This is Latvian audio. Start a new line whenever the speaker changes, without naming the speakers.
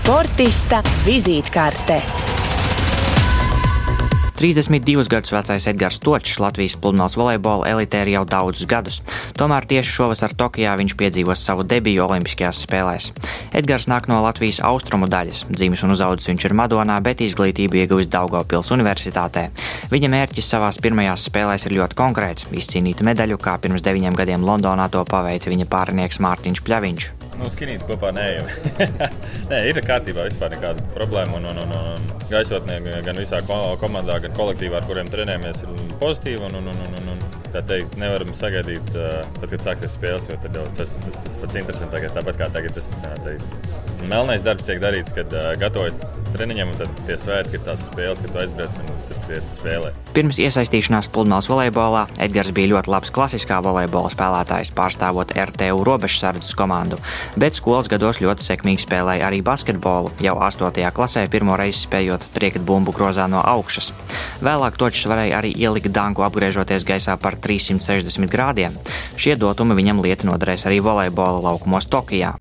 Sportista vizītkarte.
32 gadus vecais Edgars Točs Latvijas pludmales volejbola elitē ir jau daudzus gadus. Tomēr tieši šovasar Tokijā viņš piedzīvos savu debiju Olimpiskajās spēlēs. Edgars nāk no Latvijas austrumu daļas. Dzīves un uzaudzis viņš ir Madonā, bet izglītību ieguvis Daugavpils Universitātē. Viņa mērķis savās pirmajās spēlēs ir ļoti konkrēts - izcīnīt medaļu, kā pirms deviņiem gadiem Londonā to paveica viņa pārinieks Mārtiņš Pļaviņš.
Nu, skinīt kopā neejam. Nē, ir kārtībā, vispār nekāda problēma. Un, un, un, un gaisotnē gan visā komandā, gan kolektīvā, ar kuriem trenējamies, ir pozitīva. Un, un, un, un, un, tā teikt, nevaram sagaidīt, tad, kad sāksies spēles, jo tas, tas, tas pats interesantākais. Tāpat kā tagad tas teikt, melnais darbs tiek darīts, kad uh, gatavojas treniņam, un tad tie svētki ir tās spēles, kad aizbrauc un tad spēlē.
Pirms iesaistīšanās pludmales volejbolā Edgars bija ļoti labs klasiskā volejbola spēlētājs, pārstāvot RTU robežsardzes komandu, bet skolas gados ļoti sekmīgi spēlēja arī basketbolu, jau 8. klasē pirmo reizi spējot triekt bumbu grozā no augšas. Vēlāk točs varēja arī ielikt danku apgriežoties gaisā par 360 grādiem. Šie dotumi viņam lieti noderēs arī volejbola laukumos Tokijā.